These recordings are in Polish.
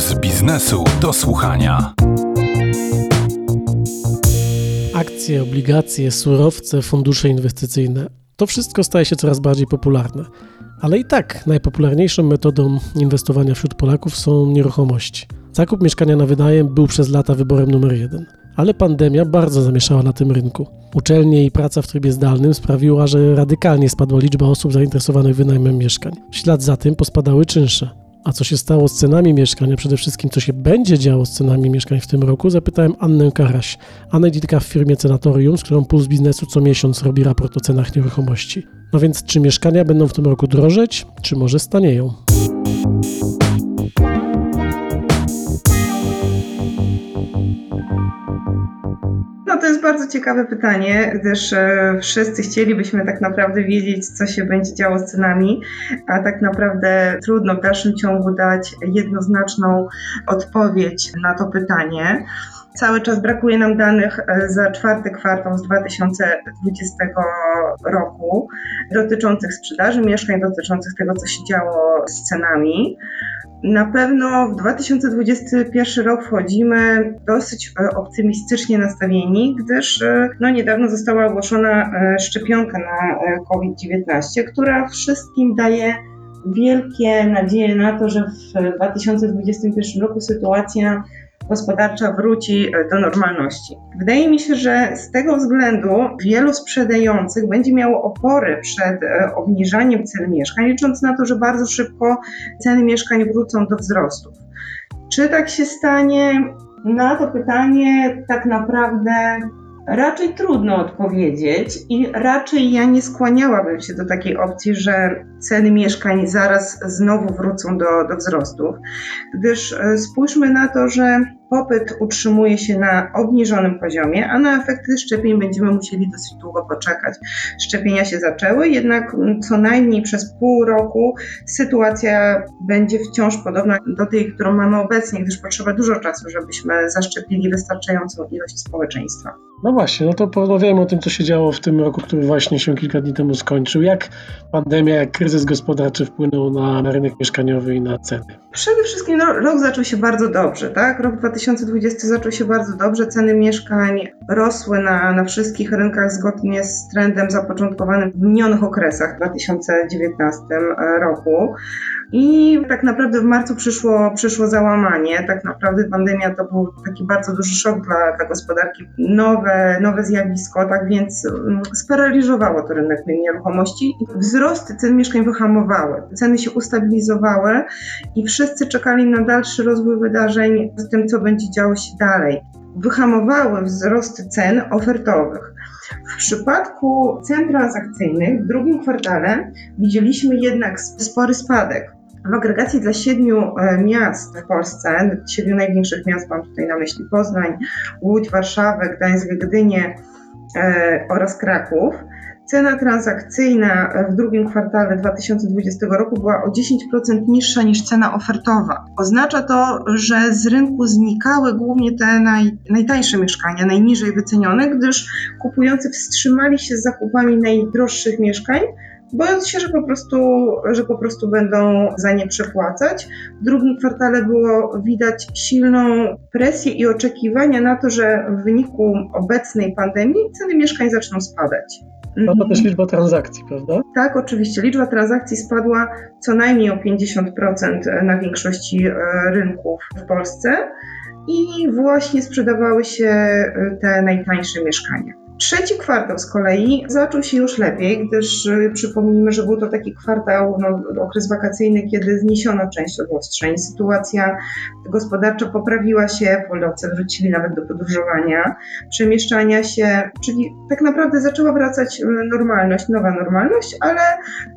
z biznesu do słuchania. Akcje, obligacje, surowce, fundusze inwestycyjne to wszystko staje się coraz bardziej popularne. Ale i tak najpopularniejszą metodą inwestowania wśród Polaków są nieruchomości. Zakup mieszkania na wynajem był przez lata wyborem numer jeden. Ale pandemia bardzo zamieszała na tym rynku. Uczelnie i praca w trybie zdalnym sprawiła, że radykalnie spadła liczba osób zainteresowanych wynajmem mieszkań. W ślad za tym pospadały czynsze. A co się stało z cenami mieszkań, a przede wszystkim co się będzie działo z cenami mieszkań w tym roku, zapytałem Annę Karaś, analityka w firmie Cenatorium, z którą Puls Biznesu co miesiąc robi raport o cenach nieruchomości. No więc czy mieszkania będą w tym roku drożeć, czy może stanieją? Jest bardzo ciekawe pytanie, gdyż e, wszyscy chcielibyśmy tak naprawdę wiedzieć, co się będzie działo z cenami, a tak naprawdę trudno w dalszym ciągu dać jednoznaczną odpowiedź na to pytanie. Cały czas brakuje nam danych e, za czwarty kwartał z 2020 roku dotyczących sprzedaży mieszkań, dotyczących tego, co się działo z cenami. Na pewno w 2021 rok wchodzimy dosyć e, optymistycznie nastawieni, gdyż e, no, niedawno została ogłoszona szczepionka na COVID-19, która wszystkim daje wielkie nadzieje na to, że w 2021 roku sytuacja gospodarcza wróci e, do normalności. Wydaje mi się, że z tego względu wielu sprzedających będzie miało opory przed e, obniżaniem cen mieszkań, licząc na to, że bardzo szybko ceny mieszkań wrócą do wzrostów. Czy tak się stanie? Na to pytanie tak naprawdę Raczej trudno odpowiedzieć i raczej ja nie skłaniałabym się do takiej opcji, że ceny mieszkań zaraz znowu wrócą do, do wzrostów, gdyż e, spójrzmy na to, że popyt utrzymuje się na obniżonym poziomie, a na efekty szczepień będziemy musieli dosyć długo poczekać. Szczepienia się zaczęły, jednak co najmniej przez pół roku sytuacja będzie wciąż podobna do tej, którą mamy obecnie, gdyż potrzeba dużo czasu, żebyśmy zaszczepili wystarczającą ilość społeczeństwa. No właśnie, no to porozmawiajmy o tym, co się działo w tym roku, który właśnie się kilka dni temu skończył. Jak pandemia, jak kryzys gospodarczy wpłynął na rynek mieszkaniowy i na ceny? Przede wszystkim no, rok zaczął się bardzo dobrze, tak? Rok 2020 zaczął się bardzo dobrze. Ceny mieszkań rosły na, na wszystkich rynkach zgodnie z trendem zapoczątkowanym w minionych okresach w 2019 roku. I tak naprawdę w marcu przyszło, przyszło załamanie. Tak naprawdę pandemia to był taki bardzo duży szok dla, dla gospodarki. Nowe, nowe zjawisko, tak więc mm, sparaliżowało to rynek nieruchomości. Wzrosty cen mieszkań wyhamowały. Ceny się ustabilizowały i wszyscy czekali na dalszy rozwój wydarzeń z tym, co będzie działo się dalej. Wyhamowały wzrosty cen ofertowych. W przypadku cen transakcyjnych w drugim kwartale widzieliśmy jednak spory spadek. W agregacji dla siedmiu e, miast w Polsce, siedmiu największych miast, mam tutaj na myśli Poznań, Łódź, Warszawę, Gdańsk, Gdynię e, oraz Kraków, cena transakcyjna w drugim kwartale 2020 roku była o 10% niższa niż cena ofertowa. Oznacza to, że z rynku znikały głównie te naj, najtańsze mieszkania, najniżej wycenione, gdyż kupujący wstrzymali się z zakupami najdroższych mieszkań, bojąc się, że po prostu, że po prostu będą za nie przepłacać. W drugim kwartale było widać silną presję i oczekiwania na to, że w wyniku obecnej pandemii ceny mieszkań zaczną spadać. No to też liczba transakcji, prawda? Tak, oczywiście. Liczba transakcji spadła co najmniej o 50% na większości e, rynków w Polsce i właśnie sprzedawały się e, te najtańsze mieszkania. Trzeci kwartał z kolei zaczął się już lepiej, gdyż y, przypomnijmy, że był to taki kwartał, no, okres wakacyjny, kiedy zniesiono część obostrzeń. Sytuacja gospodarcza poprawiła się, Polacy wrócili nawet do podróżowania, przemieszczania się, czyli tak naprawdę zaczęła wracać y, normalność, nowa normalność, ale,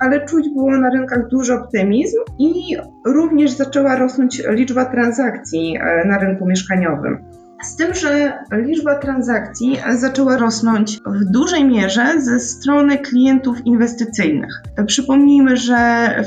ale czuć było na rynkach duży optymizm i również zaczęła rosnąć liczba transakcji y, na rynku mieszkaniowym. Z tym, że liczba transakcji zaczęła rosnąć w dużej mierze ze strony klientów inwestycyjnych. Przypomnijmy, że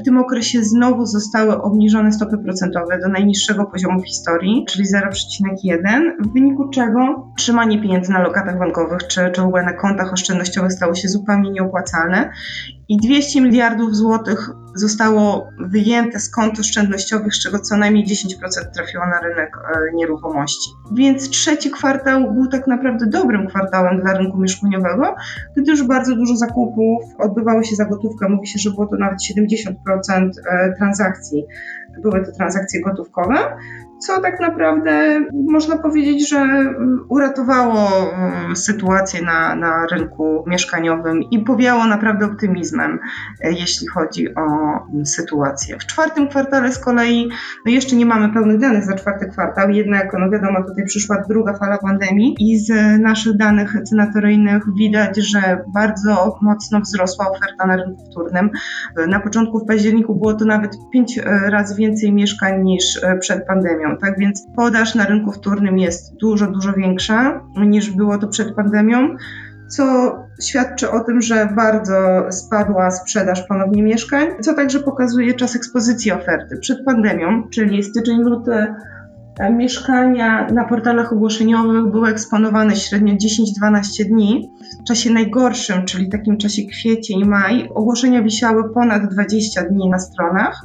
w tym okresie znowu zostały obniżone stopy procentowe do najniższego poziomu w historii, czyli 0,1, w wyniku czego trzymanie pieniędzy na lokatach bankowych czy, czy w ogóle na kontach oszczędnościowych stało się zupełnie nieopłacalne i 200 miliardów złotych zostało wyjęte z kont oszczędnościowych, z czego co najmniej 10% trafiło na rynek e, nieruchomości. Więc trzeci kwartał był tak naprawdę dobrym kwartałem dla rynku mieszkaniowego, gdyż bardzo dużo zakupów odbywało się za gotówkę. Mówi się, że było to nawet 70% e, transakcji. Były to transakcje gotówkowe, co tak naprawdę można powiedzieć, że uratowało mm, sytuację na, na rynku mieszkaniowym i powiało naprawdę optymizmem, e, jeśli chodzi o mm, sytuację. W czwartym kwartale z kolei, no jeszcze nie mamy pełnych danych za czwarty kwartał, jednak no wiadomo, tutaj przyszła druga fala pandemii i z naszych danych cynatoryjnych widać, że bardzo mocno wzrosła oferta na rynku wtórnym. Na początku w październiku było to nawet pięć e, razy więcej mieszkań niż e, przed pandemią tak? Więc podaż na rynku wtórnym jest dużo, dużo większa niż było to przed pandemią, co świadczy o tym, że bardzo spadła sprzedaż ponownie mieszkań, co także pokazuje czas ekspozycji oferty przed pandemią, czyli styczeń, luty mieszkania na portalach ogłoszeniowych były eksponowane średnio 10-12 dni. W czasie najgorszym, czyli takim czasie kwiecień, maj, ogłoszenia wisiały ponad 20 dni na stronach,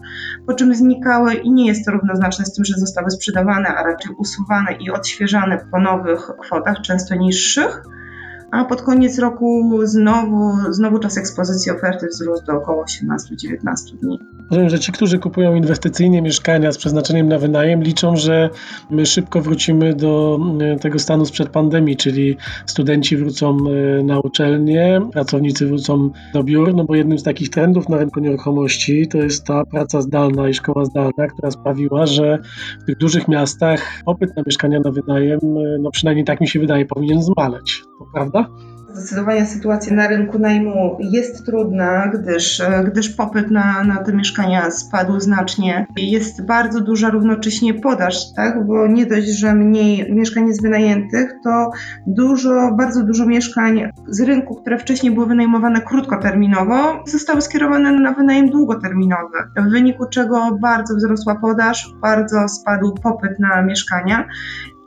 po czym znikały i nie jest to równoznaczne z tym, że zostały sprzedawane, a raczej usuwane i odświeżane po nowych kwotach, często niższych a pod koniec roku znowu, znowu czas ekspozycji oferty wzrósł do około 18-19 dni. Rozumiem, że ci, którzy kupują inwestycyjnie mieszkania z przeznaczeniem na wynajem, liczą, że my szybko wrócimy do e, tego stanu sprzed pandemii, czyli studenci wrócą e, na uczelnie, pracownicy wrócą do biur, no bo jednym z takich trendów na rynku nieruchomości to jest ta praca zdalna i szkoła zdalna, która sprawiła, że w tych dużych miastach popyt na mieszkania na wynajem, e, no przynajmniej tak mi się wydaje, powinien zmaleć. To prawda? Zdecydowanie sytuacja na rynku najmu jest trudna, gdyż, gdyż popyt na, na te mieszkania spadł znacznie. Jest bardzo duża równocześnie podaż, tak? bo nie dość, że mniej mieszkań jest wynajętych, to dużo, bardzo dużo mieszkań z rynku, które wcześniej były wynajmowane krótkoterminowo, zostały skierowane na wynajem długoterminowy, w wyniku czego bardzo wzrosła podaż, bardzo spadł popyt na mieszkania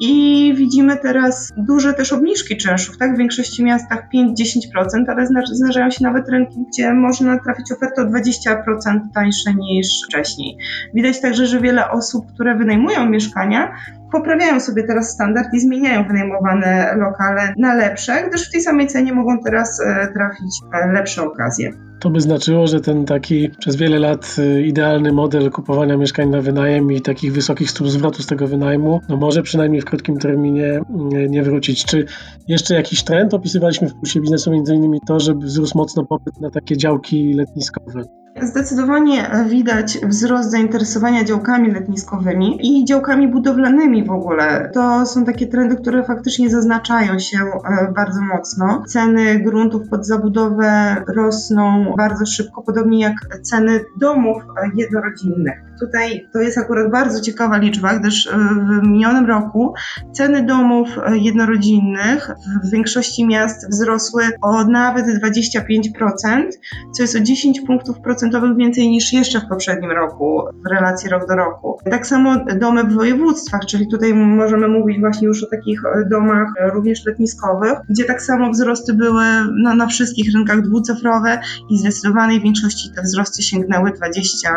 i widzimy teraz duże też obniżki czynszów, tak? W większości miastach 5-10%, ale zdarzają się nawet rynki, gdzie można trafić ofertę o 20% tańsze niż wcześniej. Widać także, że wiele osób, które wynajmują mieszkania, poprawiają sobie teraz standard i zmieniają wynajmowane lokale na lepsze, gdyż w tej samej cenie mogą teraz e, trafić e, lepsze okazje. To by znaczyło, że ten taki przez wiele lat y, idealny model kupowania mieszkań na wynajem i takich wysokich stóp zwrotu z tego wynajmu, no może przynajmniej w krótkim terminie nie wrócić. Czy jeszcze jakiś trend opisywaliśmy w pulsie biznesu, między innymi to, że wzrósł mocno popyt na takie działki letniskowe? Zdecydowanie widać wzrost zainteresowania działkami letniskowymi i działkami budowlanymi w ogóle. To są takie trendy, które faktycznie zaznaczają się e, bardzo mocno. Ceny gruntów pod zabudowę rosną bardzo szybko, podobnie jak ceny domów jednorodzinnych. Tutaj to jest akurat bardzo ciekawa liczba, gdyż e, w minionym roku ceny domów jednorodzinnych w większości miast wzrosły o nawet 25%, co jest o 10 punktów procentowych więcej niż jeszcze w poprzednim roku w relacji rok do roku. Tak samo domy w województwach, czyli tutaj możemy mówić właśnie już o takich e, domach również letniskowych, gdzie tak samo wzrosty były na wszystkich rynkach dwucyfrowe i zdecydowanej większości te wzrosty sięgnęły 20%.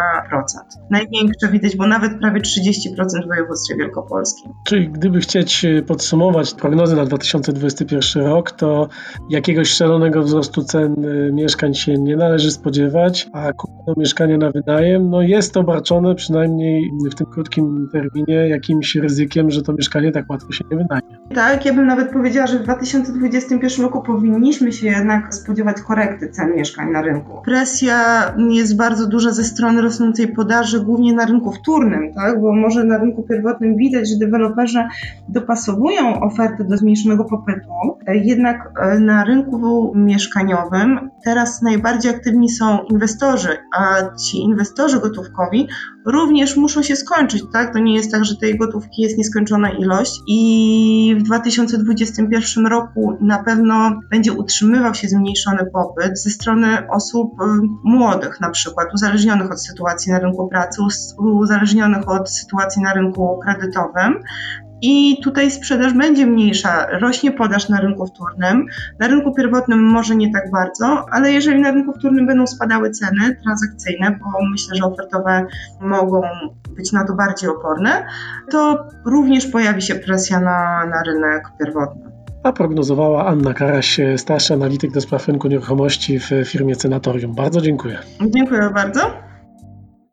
Największe widać, bo nawet prawie 30% w województwie wielkopolskim. Czyli gdyby chcieć e, podsumować prognozy na 2021 rok, to jakiegoś szalonego wzrostu cen mieszkań się nie należy spodziewać, a kupno mieszkanie na wynajem, no jest obarczone przynajmniej w tym krótkim terminie jakimś ryzykiem, że to mieszkanie tak łatwo się nie wynajmie. Tak, ja bym nawet powiedziała, że w 2021 roku powinniśmy się jednak spodziewać korekty cen mieszkań na rynku. Presja jest bardzo duża ze strony rosnącej podaży, głównie na rynku wtórnym, tak? bo może na rynku pierwotnym widać, że deweloperzy dopasowują oferty do zmniejszonego popytu, jednak e, na rynku mieszkaniowym teraz najbardziej aktywni są inwestorzy, a ci inwestorzy gotówkowi również muszą się skończyć, tak? To nie jest tak, że tej gotówki jest nieskończona ilość i w 2021 roku na pewno będzie utrzymywał się zmniejszony popyt ze strony osób y, młodych na przykład, uzależnionych od sytuacji na rynku pracy, uzależnionych od sytuacji na rynku kredytowym i tutaj sprzedaż będzie mniejsza. Rośnie podaż na rynku wtórnym. Na rynku pierwotnym może nie tak bardzo, ale jeżeli na rynku wtórnym będą spadały ceny transakcyjne, bo myślę, że ofertowe mogą być na to bardziej oporne, to również pojawi się presja na, na rynek pierwotny. A prognozowała Anna Karaś, starszy analityk do spraw rynku nieruchomości w firmie Cenatorium. Bardzo dziękuję. Dziękuję bardzo.